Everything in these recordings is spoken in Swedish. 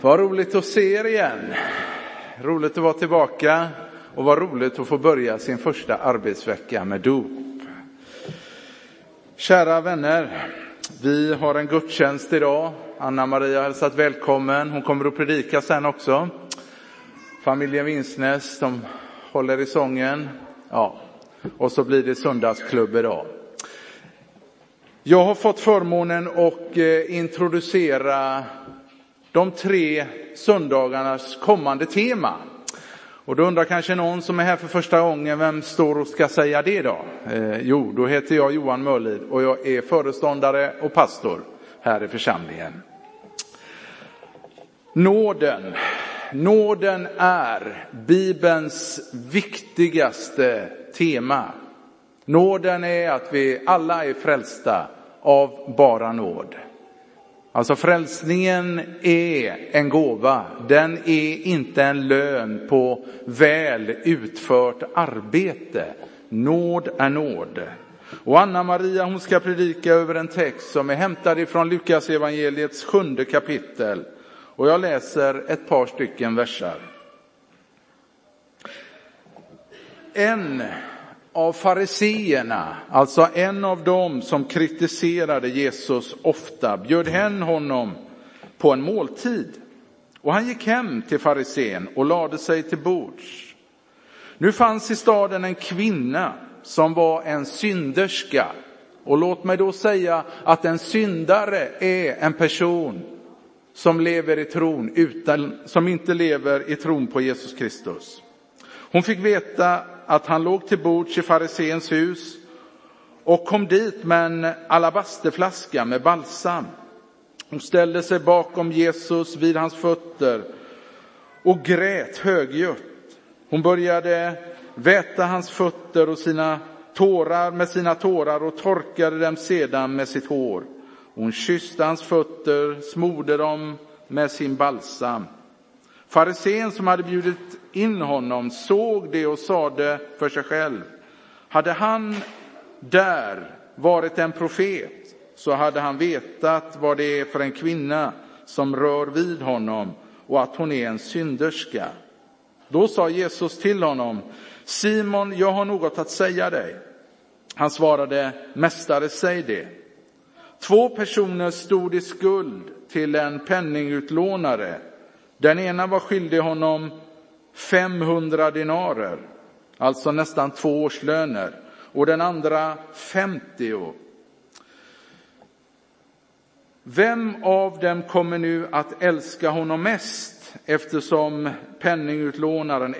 Vad roligt att se er igen. Roligt att vara tillbaka och vad roligt att få börja sin första arbetsvecka med dop. Kära vänner, vi har en gudstjänst idag. Anna-Maria har hälsat välkommen. Hon kommer att predika sen också. Familjen Vinsnäs, de håller i sången. Ja, och så blir det söndagsklubb idag. Jag har fått förmånen att eh, introducera de tre söndagarnas kommande tema. Och då undrar kanske någon som är här för första gången, vem står och ska säga det då? Eh, jo, då heter jag Johan Mörlid och jag är föreståndare och pastor här i församlingen. Nåden. Nåden är Bibelns viktigaste tema. Nåden är att vi alla är frälsta av bara nåd. Alltså frälsningen är en gåva, den är inte en lön på väl utfört arbete. Nåd är nåd. Och Anna-Maria hon ska predika över en text som är hämtad ifrån Lukas evangeliets sjunde kapitel. Och jag läser ett par stycken versar. En av fariseerna, alltså en av dem som kritiserade Jesus ofta, bjöd hem honom på en måltid. Och han gick hem till farisén och lade sig till bords. Nu fanns i staden en kvinna som var en synderska. Och låt mig då säga att en syndare är en person som lever i tron utan, som inte lever i tron på Jesus Kristus. Hon fick veta att han låg till bords i fariséns hus och kom dit med en alabasterflaska med balsam. Hon ställde sig bakom Jesus vid hans fötter och grät högljutt. Hon började väta hans fötter och sina tårar med sina tårar och torkade dem sedan med sitt hår. Hon kysste hans fötter, smorde dem med sin balsam. Farisén som hade bjudit in honom såg det och sade för sig själv, hade han där varit en profet så hade han vetat vad det är för en kvinna som rör vid honom och att hon är en synderska. Då sa Jesus till honom, Simon, jag har något att säga dig. Han svarade, Mästare, säg det. Två personer stod i skuld till en penningutlånare. Den ena var skyldig honom 500 dinarer, alltså nästan två årslöner, och den andra 50. Vem av dem kommer nu att älska honom mest eftersom penningutlånaren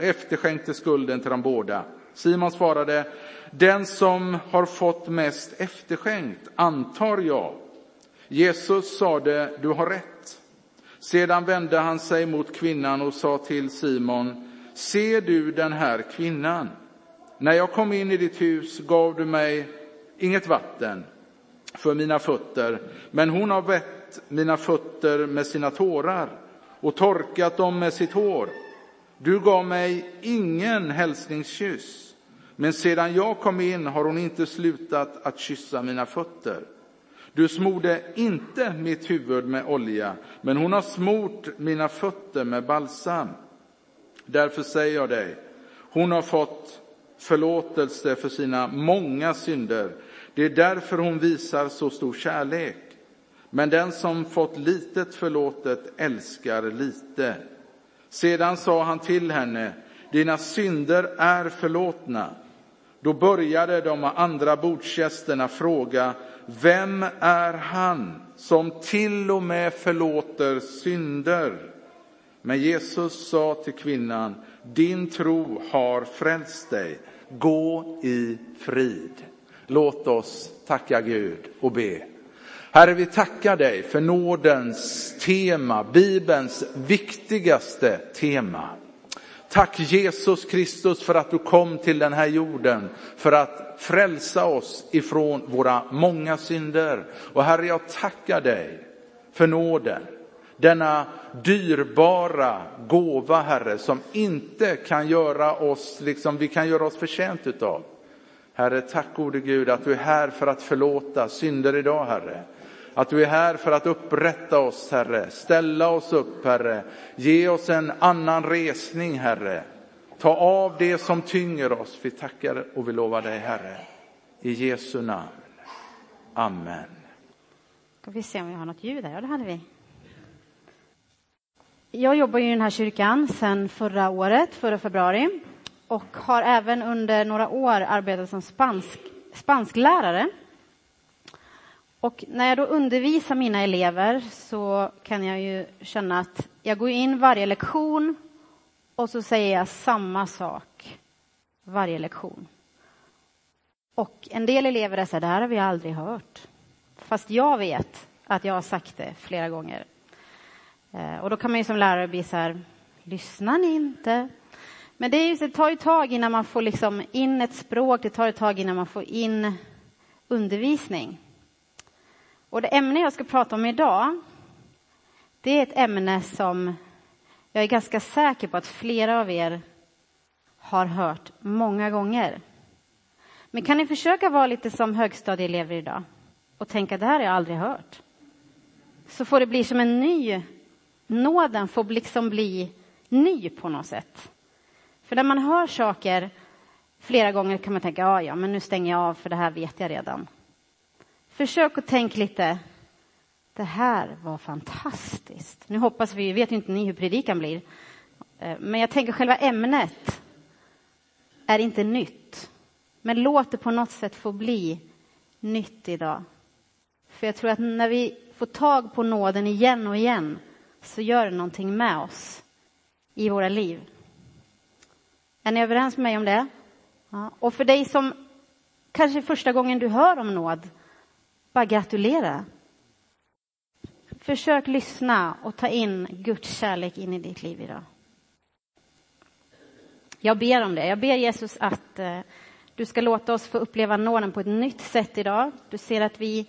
efterskänkte skulden till de båda? Simon svarade, den som har fått mest efterskänkt, antar jag. Jesus sade, du har rätt. Sedan vände han sig mot kvinnan och sa till Simon, ser du den här kvinnan? När jag kom in i ditt hus gav du mig inget vatten för mina fötter, men hon har vett mina fötter med sina tårar och torkat dem med sitt hår. Du gav mig ingen hälsningskyss, men sedan jag kom in har hon inte slutat att kyssa mina fötter. Du smorde inte mitt huvud med olja, men hon har smort mina fötter med balsam. Därför säger jag dig, hon har fått förlåtelse för sina många synder. Det är därför hon visar så stor kärlek. Men den som fått litet förlåtet älskar lite. Sedan sa han till henne, dina synder är förlåtna. Då började de andra bordsgästerna fråga, vem är han som till och med förlåter synder? Men Jesus sa till kvinnan, din tro har frälst dig. Gå i frid. Låt oss tacka Gud och be. Herre, vi tackar dig för nådens tema, Bibelns viktigaste tema. Tack Jesus Kristus för att du kom till den här jorden för att frälsa oss ifrån våra många synder. Och Herre, jag tackar dig för nåden. Denna dyrbara gåva, Herre, som inte kan göra oss, liksom vi kan göra oss förtjänt utav. Herre, tack gode Gud att du är här för att förlåta synder idag, Herre. Att du är här för att upprätta oss, Herre. Ställa oss upp, Herre. Ge oss en annan resning, Herre. Ta av det som tynger oss. Vi tackar och vi lovar dig, Herre. I Jesu namn. Amen. Ska vi se om vi har något ljud här? Ja, det hade vi. Jag jobbar i den här kyrkan sedan förra året, förra februari och har även under några år arbetat som spansk, spansklärare. Och när jag då undervisar mina elever så kan jag ju känna att jag går in varje lektion och så säger jag samma sak varje lektion. Och en del elever är så här, det här har vi aldrig hört. Fast jag vet att jag har sagt det flera gånger. Eh, och då kan man ju som lärare bli så här, lyssnar ni inte? Men det, är, det tar ju tag innan man får liksom in ett språk, det tar ett tag innan man får in undervisning. Och det ämne jag ska prata om idag, det är ett ämne som jag är ganska säker på att flera av er har hört många gånger. Men kan ni försöka vara lite som högstadieelever idag och tänka det här har jag aldrig hört. Så får det bli som en ny, nåden får liksom bli ny på något sätt. För när man hör saker flera gånger kan man tänka, ja, ja, men nu stänger jag av för det här vet jag redan. Försök att tänka lite, det här var fantastiskt. Nu hoppas vi, vet inte ni hur predikan blir, eh, men jag tänker själva ämnet är inte nytt. Men låt det på något sätt få bli nytt idag. För jag tror att när vi får tag på nåden igen och igen så gör det någonting med oss i våra liv. Är ni överens med mig om det? Ja. Och för dig som kanske är första gången du hör om nåd, bara gratulera. Försök lyssna och ta in Guds kärlek in i ditt liv idag. Jag ber om det. Jag ber Jesus att eh, du ska låta oss få uppleva nåden på ett nytt sätt idag. Du ser att vi,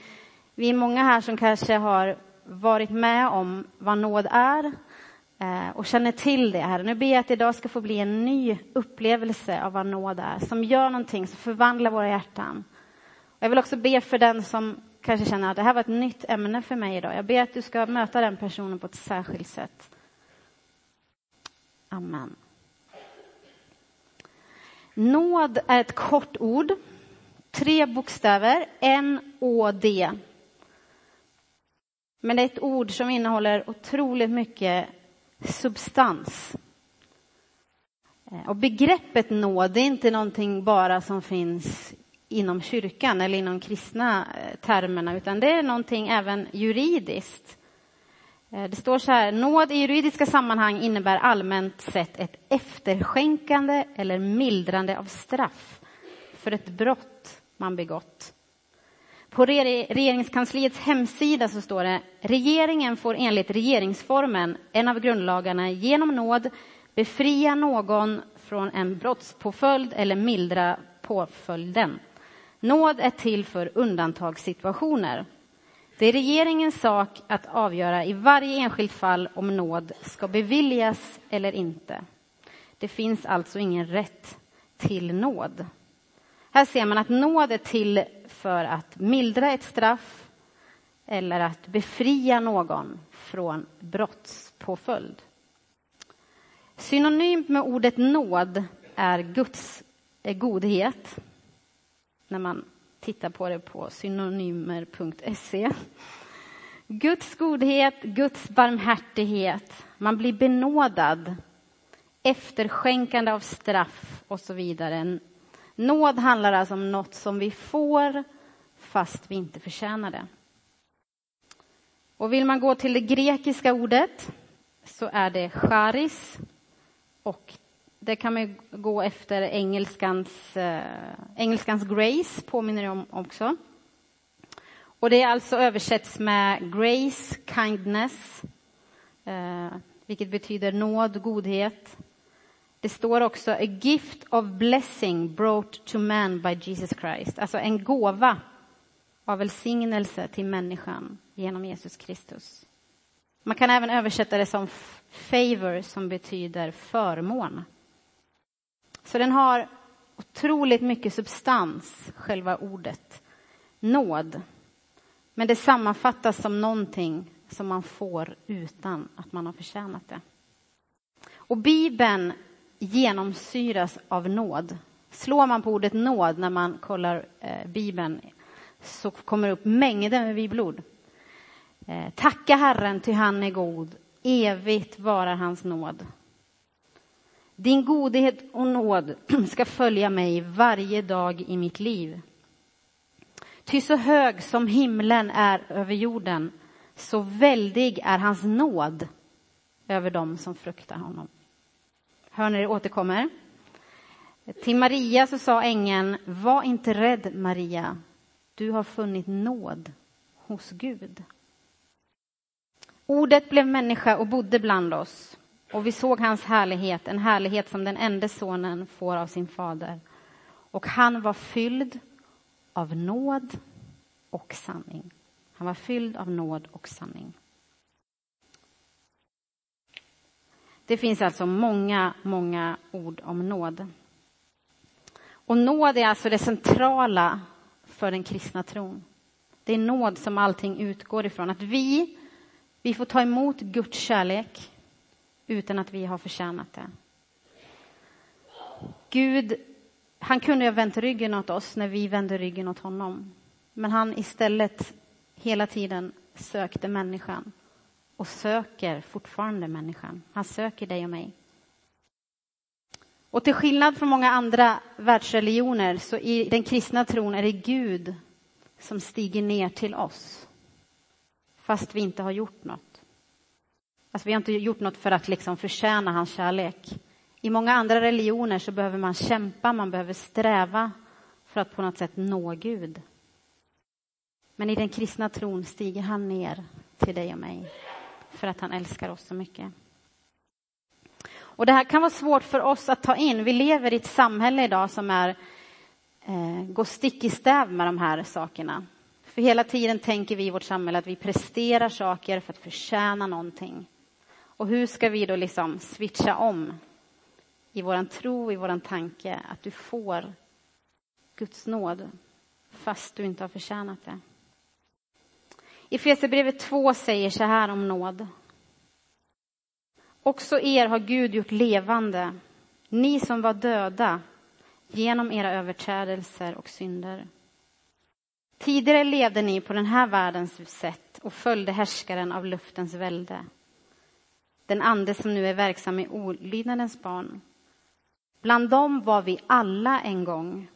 vi är många här som kanske har varit med om vad nåd är eh, och känner till det här. Nu ber jag att idag ska få bli en ny upplevelse av vad nåd är, som gör någonting, som förvandlar våra hjärtan. Jag vill också be för den som kanske känner att det här var ett nytt ämne för mig idag. Jag ber att du ska möta den personen på ett särskilt sätt. Amen. Nåd är ett kort ord. Tre bokstäver, N-Å-D. Men det är ett ord som innehåller otroligt mycket substans. Eh, och begreppet nåd är inte någonting bara som finns inom kyrkan eller inom kristna eh, termerna, utan det är någonting även juridiskt. Eh, det står så här, nåd i juridiska sammanhang innebär allmänt sett ett efterskänkande eller mildrande av straff för ett brott man begått. På regeringskansliets hemsida så står det, regeringen får enligt regeringsformen, en av grundlagarna, genom nåd befria någon från en brottspåföljd eller mildra påföljden. Nåd är till för undantagssituationer. Det är regeringens sak att avgöra i varje enskilt fall om nåd ska beviljas eller inte. Det finns alltså ingen rätt till nåd. Här ser man att nåd är till för att mildra ett straff eller att befria någon från brottspåföljd. Synonymt med ordet nåd är Guds godhet när man tittar på det på synonymer.se. Guds godhet, Guds barmhärtighet, man blir benådad, efterskänkande av straff och så vidare. Nåd handlar alltså om något som vi får fast vi inte förtjänar det. Och vill man gå till det grekiska ordet så är det charis och det kan man gå efter engelskans, eh, engelskans grace, påminner det om också. Och det är alltså översätts med grace, kindness, eh, vilket betyder nåd, godhet. Det står också a gift of blessing brought to man by Jesus Christ, alltså en gåva av välsignelse till människan genom Jesus Kristus. Man kan även översätta det som favor som betyder förmån. Så den har otroligt mycket substans, själva ordet nåd. Men det sammanfattas som någonting som man får utan att man har förtjänat det. Och Bibeln genomsyras av nåd. Slår man på ordet nåd när man kollar eh, Bibeln så kommer det upp mängder med bibelord. Eh, tacka Herren, ty han är god. Evigt varar hans nåd. Din godhet och nåd ska följa mig varje dag i mitt liv. Ty så hög som himlen är över jorden, så väldig är hans nåd över dem som fruktar honom. Hör ni det återkommer? Till Maria så sa ängeln, var inte rädd Maria, du har funnit nåd hos Gud. Ordet blev människa och bodde bland oss och vi såg hans härlighet, en härlighet som den enda sonen får av sin fader. Och han var fylld av nåd och sanning. Han var fylld av nåd och sanning. Det finns alltså många, många ord om nåd. Och nåd är alltså det centrala för den kristna tron. Det är nåd som allting utgår ifrån. Att vi, vi får ta emot Guds kärlek utan att vi har förtjänat det. Gud, han kunde ha vänt ryggen åt oss när vi vände ryggen åt honom. Men han istället hela tiden sökte människan och söker fortfarande människan. Han söker dig och mig. Och till skillnad från många andra världsreligioner så i den kristna tron är det Gud som stiger ner till oss. Fast vi inte har gjort något. Alltså, vi har inte gjort något för att liksom förtjäna hans kärlek. I många andra religioner så behöver man kämpa, man behöver sträva för att på något sätt nå Gud. Men i den kristna tron stiger han ner till dig och mig för att han älskar oss så mycket. Och Det här kan vara svårt för oss att ta in. Vi lever i ett samhälle idag som är, eh, går stick i stäv med de här sakerna. För hela tiden tänker vi i vårt samhälle att vi presterar saker för att förtjäna någonting. Och hur ska vi då liksom switcha om i vår tro, i vår tanke, att du får Guds nåd fast du inte har förtjänat det. I Efesierbrevet 2 säger så här om nåd. Också er har Gud gjort levande, ni som var döda genom era överträdelser och synder. Tidigare levde ni på den här världens sätt och följde härskaren av luftens välde. Den ande som nu är verksam i olydnadens barn. Bland dem var vi alla en gång,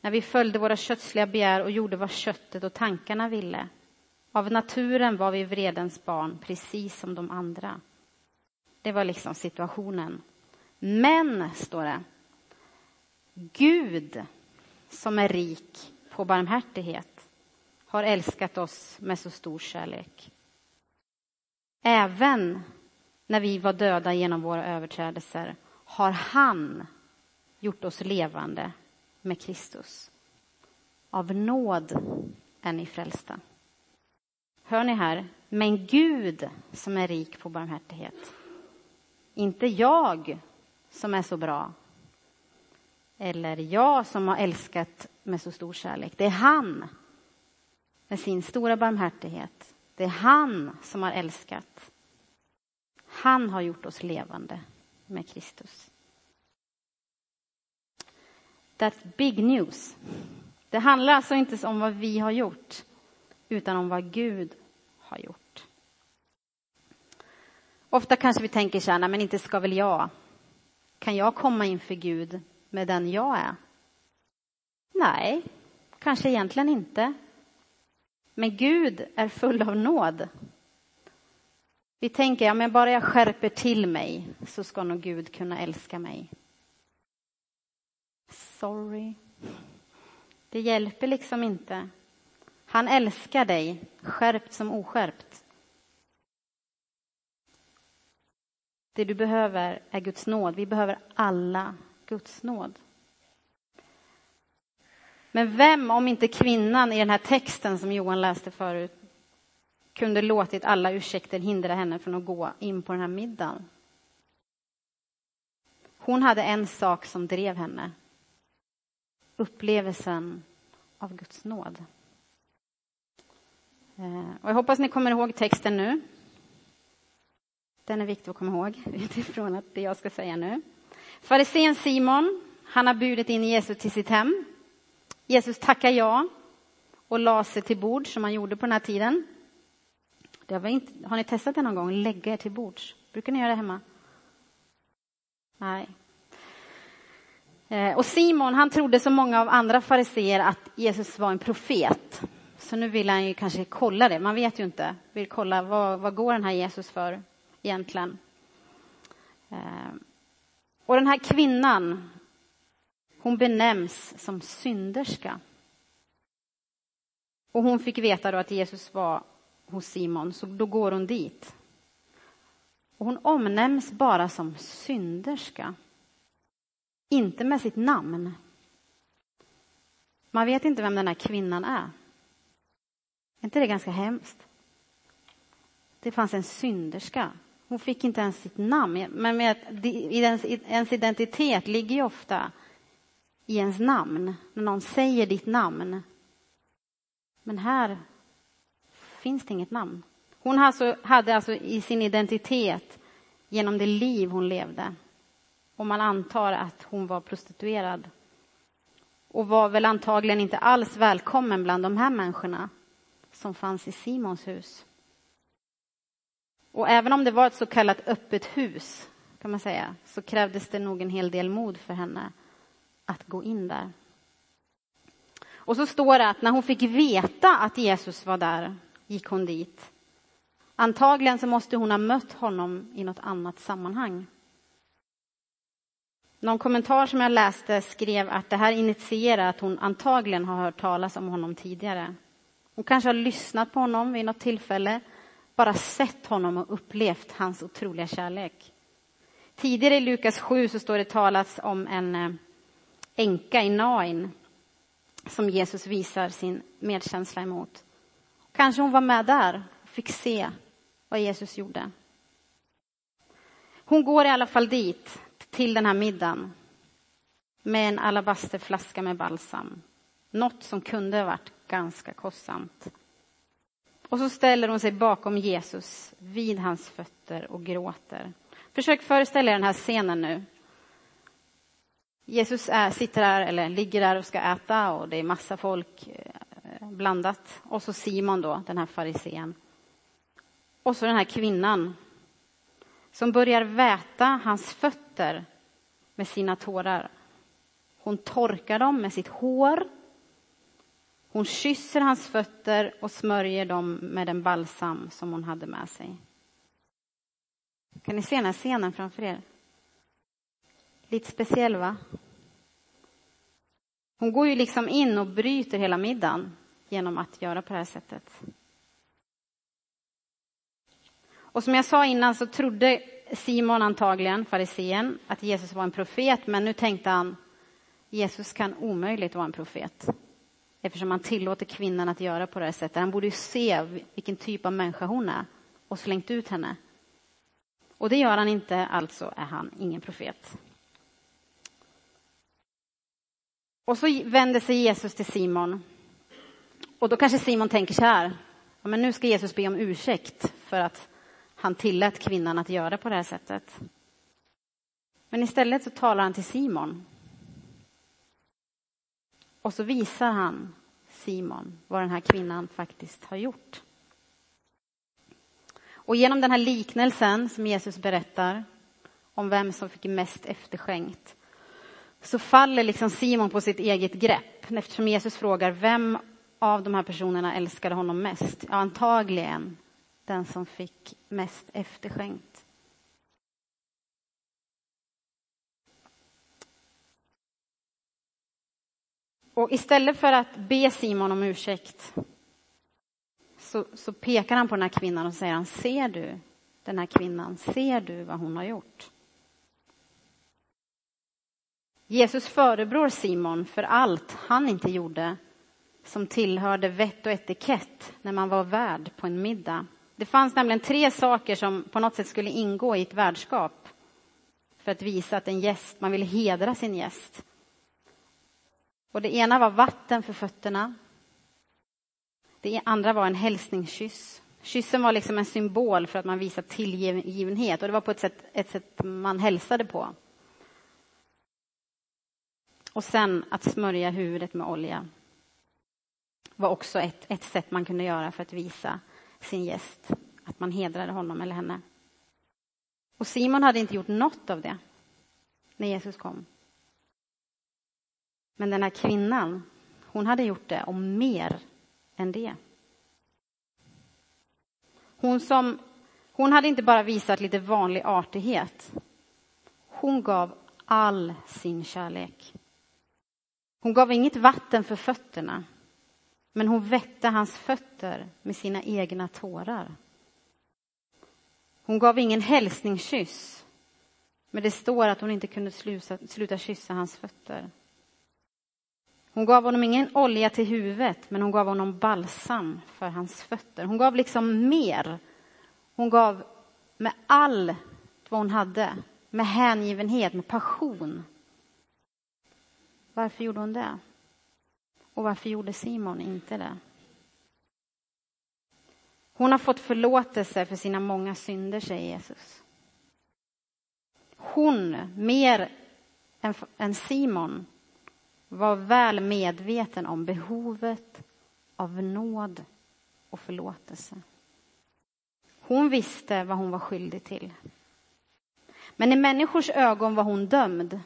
när vi följde våra kötsliga begär och gjorde vad köttet och tankarna ville. Av naturen var vi vredens barn, precis som de andra. Det var liksom situationen. Men, står det, Gud som är rik på barmhärtighet har älskat oss med så stor kärlek. Även när vi var döda genom våra överträdelser har han gjort oss levande med Kristus. Av nåd är ni frälsta. Hör ni här? Men Gud som är rik på barmhärtighet. Inte jag som är så bra. Eller jag som har älskat med så stor kärlek. Det är han med sin stora barmhärtighet. Det är han som har älskat. Han har gjort oss levande med Kristus. That's big news. Det handlar alltså inte om vad vi har gjort utan om vad Gud har gjort. Ofta kanske vi tänker så här, men inte ska väl jag? Kan jag komma inför Gud med den jag är? Nej, kanske egentligen inte. Men Gud är full av nåd. Vi tänker, ja men bara jag skärper till mig så ska nog Gud kunna älska mig. Sorry. Det hjälper liksom inte. Han älskar dig, skärpt som oskärpt. Det du behöver är Guds nåd. Vi behöver alla Guds nåd. Men vem, om inte kvinnan i den här texten som Johan läste förut, kunde låtit alla ursäkter hindra henne från att gå in på den här middagen? Hon hade en sak som drev henne. Upplevelsen av Guds nåd. Eh, och jag hoppas ni kommer ihåg texten nu. Den är viktig att komma ihåg utifrån att det jag ska säga nu. Farisén Simon, han har bjudit in Jesus till sitt hem. Jesus tackar ja och la sig till bord som han gjorde på den här tiden. Det har, inte, har ni testat det någon gång? Lägga er till bords? Brukar ni göra det hemma? Nej. Eh, och Simon, han trodde som många av andra fariseer att Jesus var en profet. Så nu vill han ju kanske kolla det. Man vet ju inte. Vill kolla vad, vad går den här Jesus för egentligen? Eh, och den här kvinnan, hon benämns som synderska. Och hon fick veta då att Jesus var hos Simon, så då går hon dit. Och hon omnämns bara som synderska. Inte med sitt namn. Man vet inte vem den här kvinnan är. Är inte det ganska hemskt? Det fanns en synderska. Hon fick inte ens sitt namn. Men med ens identitet ligger ju ofta i ens namn. När någon säger ditt namn. Men här finns det inget namn. Hon alltså, hade alltså i sin identitet genom det liv hon levde. Och man antar att hon var prostituerad. Och var väl antagligen inte alls välkommen bland de här människorna som fanns i Simons hus. Och även om det var ett så kallat öppet hus, kan man säga, så krävdes det nog en hel del mod för henne att gå in där. Och så står det att när hon fick veta att Jesus var där gick hon dit. Antagligen så måste hon ha mött honom i något annat sammanhang. Någon kommentar som jag läste skrev att det här initierar att hon antagligen har hört talas om honom tidigare. Hon kanske har lyssnat på honom vid något tillfälle, bara sett honom och upplevt hans otroliga kärlek. Tidigare i Lukas 7 så står det talas om en eh, änka i Nain som Jesus visar sin medkänsla emot. Kanske hon var med där och fick se vad Jesus gjorde. Hon går i alla fall dit, till den här middagen med en alabasterflaska med balsam. Något som kunde ha varit ganska kostsamt. Och så ställer hon sig bakom Jesus vid hans fötter och gråter. Försök föreställa er den här scenen nu. Jesus är, sitter där, eller ligger där och ska äta och det är massa folk blandat. Och så Simon då, den här farisén. Och så den här kvinnan som börjar väta hans fötter med sina tårar. Hon torkar dem med sitt hår. Hon kysser hans fötter och smörjer dem med den balsam som hon hade med sig. Kan ni se den här scenen framför er? Lite speciell, va? Hon går ju liksom in och bryter hela middagen genom att göra på det här sättet. Och som jag sa innan så trodde Simon antagligen, farisén, att Jesus var en profet, men nu tänkte han Jesus kan omöjligt vara en profet eftersom han tillåter kvinnan att göra på det här sättet. Han borde ju se vilken typ av människa hon är och slängt ut henne. Och det gör han inte, alltså är han ingen profet. Och så vänder sig Jesus till Simon. Och då kanske Simon tänker så här, ja, men nu ska Jesus be om ursäkt för att han tillät kvinnan att göra på det här sättet. Men istället så talar han till Simon. Och så visar han Simon vad den här kvinnan faktiskt har gjort. Och genom den här liknelsen som Jesus berättar om vem som fick mest efterskänkt så faller liksom Simon på sitt eget grepp eftersom Jesus frågar vem av de här personerna älskade honom mest? Ja, antagligen den som fick mest efterskänkt. Och istället för att be Simon om ursäkt så, så, pekar han på den här kvinnan och säger han, ser du den här kvinnan, ser du vad hon har gjort? Jesus förebrår Simon för allt han inte gjorde som tillhörde vett och etikett när man var värd på en middag. Det fanns nämligen tre saker som på något sätt skulle ingå i ett värdskap för att visa att en gäst, man ville hedra sin gäst. Och det ena var vatten för fötterna. Det andra var en hälsningskyss. Kyssen var liksom en symbol för att man visade tillgivenhet och det var på ett sätt, ett sätt man hälsade på. Och sen att smörja huvudet med olja var också ett, ett sätt man kunde göra för att visa sin gäst att man hedrade honom eller henne. Och Simon hade inte gjort något av det när Jesus kom. Men den här kvinnan, hon hade gjort det och mer än det. Hon, som, hon hade inte bara visat lite vanlig artighet. Hon gav all sin kärlek. Hon gav inget vatten för fötterna, men hon vätte hans fötter med sina egna tårar. Hon gav ingen hälsningskyss, men det står att hon inte kunde sluta, sluta kyssa hans fötter. Hon gav honom ingen olja till huvudet, men hon gav honom balsam för hans fötter. Hon gav liksom mer. Hon gav med allt vad hon hade, med hängivenhet, med passion. Varför gjorde hon det? Och varför gjorde Simon inte det? Hon har fått förlåtelse för sina många synder, säger Jesus. Hon, mer än Simon, var väl medveten om behovet av nåd och förlåtelse. Hon visste vad hon var skyldig till. Men i människors ögon var hon dömd.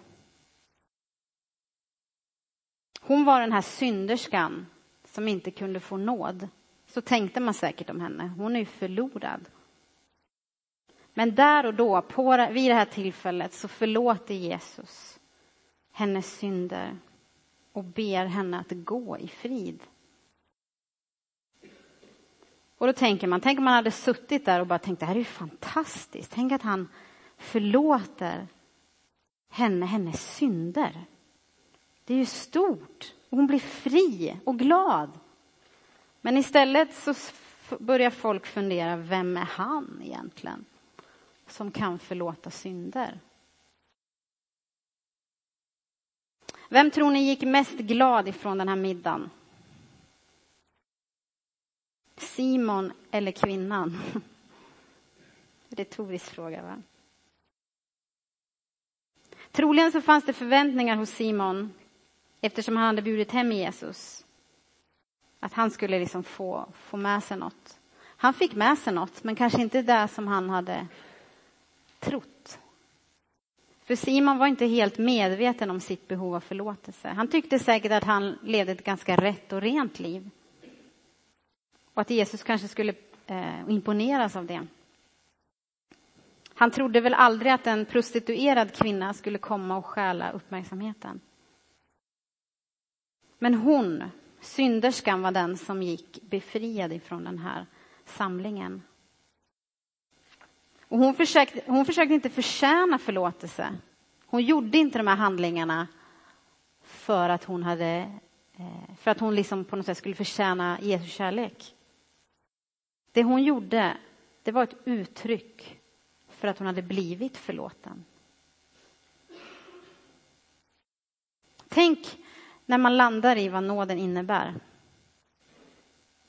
Hon var den här synderskan som inte kunde få nåd. Så tänkte man säkert om henne. Hon är ju förlorad. Men där och då, på, vid det här tillfället, så förlåter Jesus hennes synder och ber henne att gå i frid. Och då tänker man, tänk om man hade suttit där och bara tänkt det här är ju fantastiskt. Tänk att han förlåter henne hennes synder. Det är ju stort. Hon blir fri och glad. Men istället så börjar folk fundera, vem är han egentligen? Som kan förlåta synder. Vem tror ni gick mest glad ifrån den här middagen? Simon eller kvinnan? Retorisk fråga, va? Troligen så fanns det förväntningar hos Simon eftersom han hade bjudit hem Jesus. Att han skulle liksom få, få med sig något. Han fick med sig något, men kanske inte det som han hade trott. För Simon var inte helt medveten om sitt behov av förlåtelse. Han tyckte säkert att han levde ett ganska rätt och rent liv. Och att Jesus kanske skulle eh, imponeras av det. Han trodde väl aldrig att en prostituerad kvinna skulle komma och stjäla uppmärksamheten. Men hon, synderskan, var den som gick befriad ifrån den här samlingen. Och hon, försökte, hon försökte inte förtjäna förlåtelse. Hon gjorde inte de här handlingarna för att hon hade eh, för att hon liksom på något sätt skulle förtjäna Jesu kärlek. Det hon gjorde, det var ett uttryck för att hon hade blivit förlåten. Tänk när man landar i vad nåden innebär.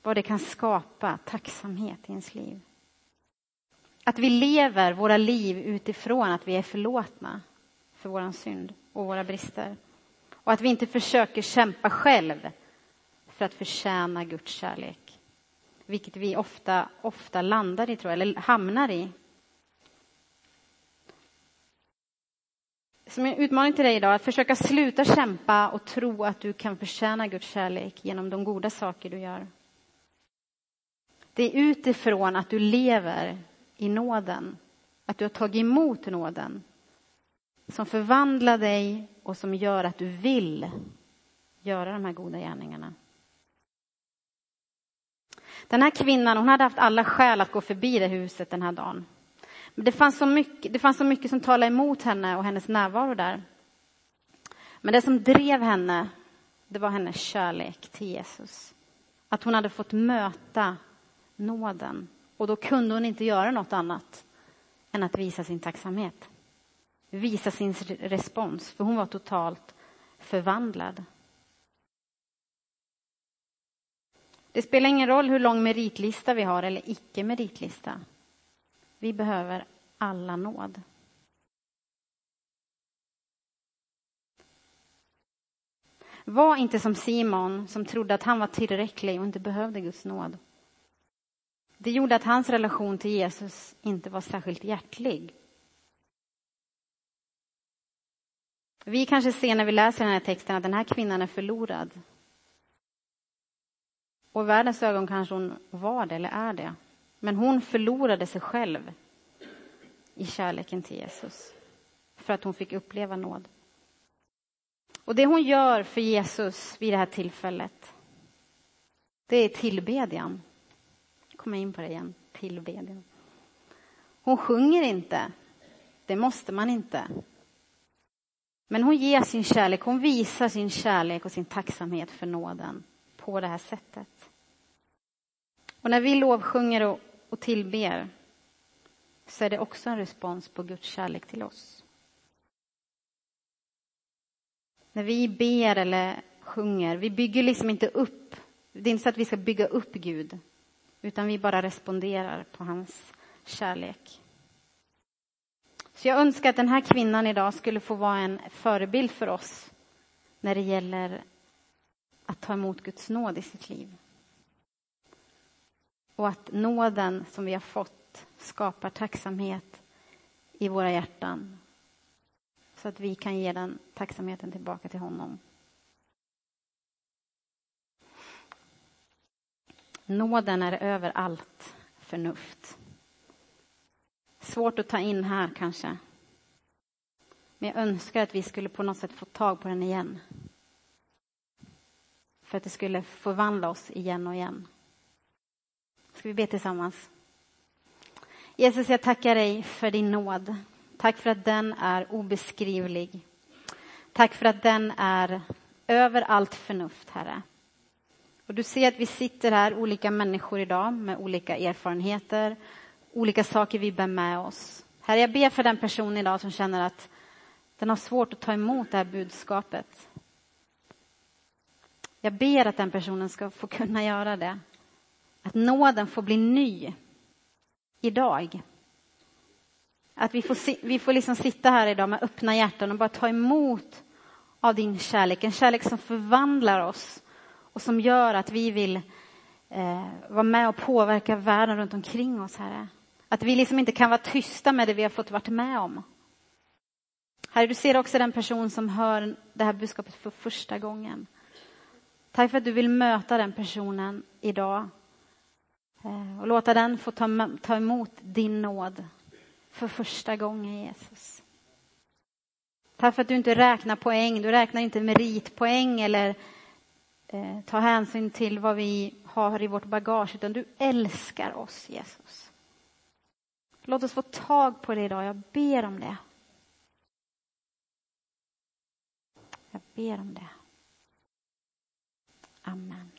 Vad det kan skapa tacksamhet i ens liv. Att vi lever våra liv utifrån att vi är förlåtna för vår synd och våra brister. Och att vi inte försöker kämpa själv för att förtjäna Guds kärlek. Vilket vi ofta, ofta landar i, tror jag, eller hamnar i. Som en utmaning till dig idag, att försöka sluta kämpa och tro att du kan förtjäna Guds kärlek genom de goda saker du gör. Det är utifrån att du lever i nåden, att du har tagit emot nåden, som förvandlar dig och som gör att du vill göra de här goda gärningarna. Den här kvinnan hon hade haft alla skäl att gå förbi det huset den här dagen. Det fanns, så mycket, det fanns så mycket som talade emot henne och hennes närvaro där. Men det som drev henne, det var hennes kärlek till Jesus. Att hon hade fått möta nåden. Och då kunde hon inte göra något annat än att visa sin tacksamhet. Visa sin respons, för hon var totalt förvandlad. Det spelar ingen roll hur lång meritlista vi har eller icke meritlista. Vi behöver alla nåd. Var inte som Simon som trodde att han var tillräcklig och inte behövde Guds nåd. Det gjorde att hans relation till Jesus inte var särskilt hjärtlig. Vi kanske ser när vi läser den här texten att den här kvinnan är förlorad. Och i världens ögon kanske hon var det, eller är det. Men hon förlorade sig själv i kärleken till Jesus. För att hon fick uppleva nåd. Och det hon gör för Jesus vid det här tillfället, det är tillbedjan. Kommer in på det igen, tillbedjan. Hon sjunger inte, det måste man inte. Men hon ger sin kärlek, hon visar sin kärlek och sin tacksamhet för nåden på det här sättet. Och när vi lovsjunger och, och tillber så är det också en respons på Guds kärlek till oss. När vi ber eller sjunger, vi bygger liksom inte upp. Det är inte så att vi ska bygga upp Gud, utan vi bara responderar på hans kärlek. Så jag önskar att den här kvinnan idag skulle få vara en förebild för oss när det gäller att ta emot Guds nåd i sitt liv. Och att nåden som vi har fått skapar tacksamhet i våra hjärtan så att vi kan ge den tacksamheten tillbaka till honom. Nåden är över allt förnuft. Svårt att ta in här kanske. Men jag önskar att vi skulle på något sätt få tag på den igen. För att det skulle förvandla oss igen och igen. Ska vi be tillsammans? Jesus, jag tackar dig för din nåd. Tack för att den är obeskrivlig. Tack för att den är över allt förnuft, Herre. Och du ser att vi sitter här, olika människor idag med olika erfarenheter, olika saker vi bär med oss. Herre, jag ber för den person idag som känner att den har svårt att ta emot det här budskapet. Jag ber att den personen ska få kunna göra det. Att nåden får bli ny idag. Att vi får, vi får liksom sitta här idag med öppna hjärtan och bara ta emot av din kärlek. En kärlek som förvandlar oss och som gör att vi vill eh, vara med och påverka världen runt omkring oss, Herre. Att vi liksom inte kan vara tysta med det vi har fått vara med om. Herre, du ser också den person som hör det här budskapet för första gången. Tack för att du vill möta den personen idag Eh, och låta den få ta, ta emot din nåd för första gången, Jesus. Tack för att du inte räknar poäng, du räknar inte meritpoäng eller eh, tar hänsyn till vad vi har i vårt bagage, utan du älskar oss, Jesus. Låt oss få tag på det idag, jag ber om det. Jag ber om det. Amen.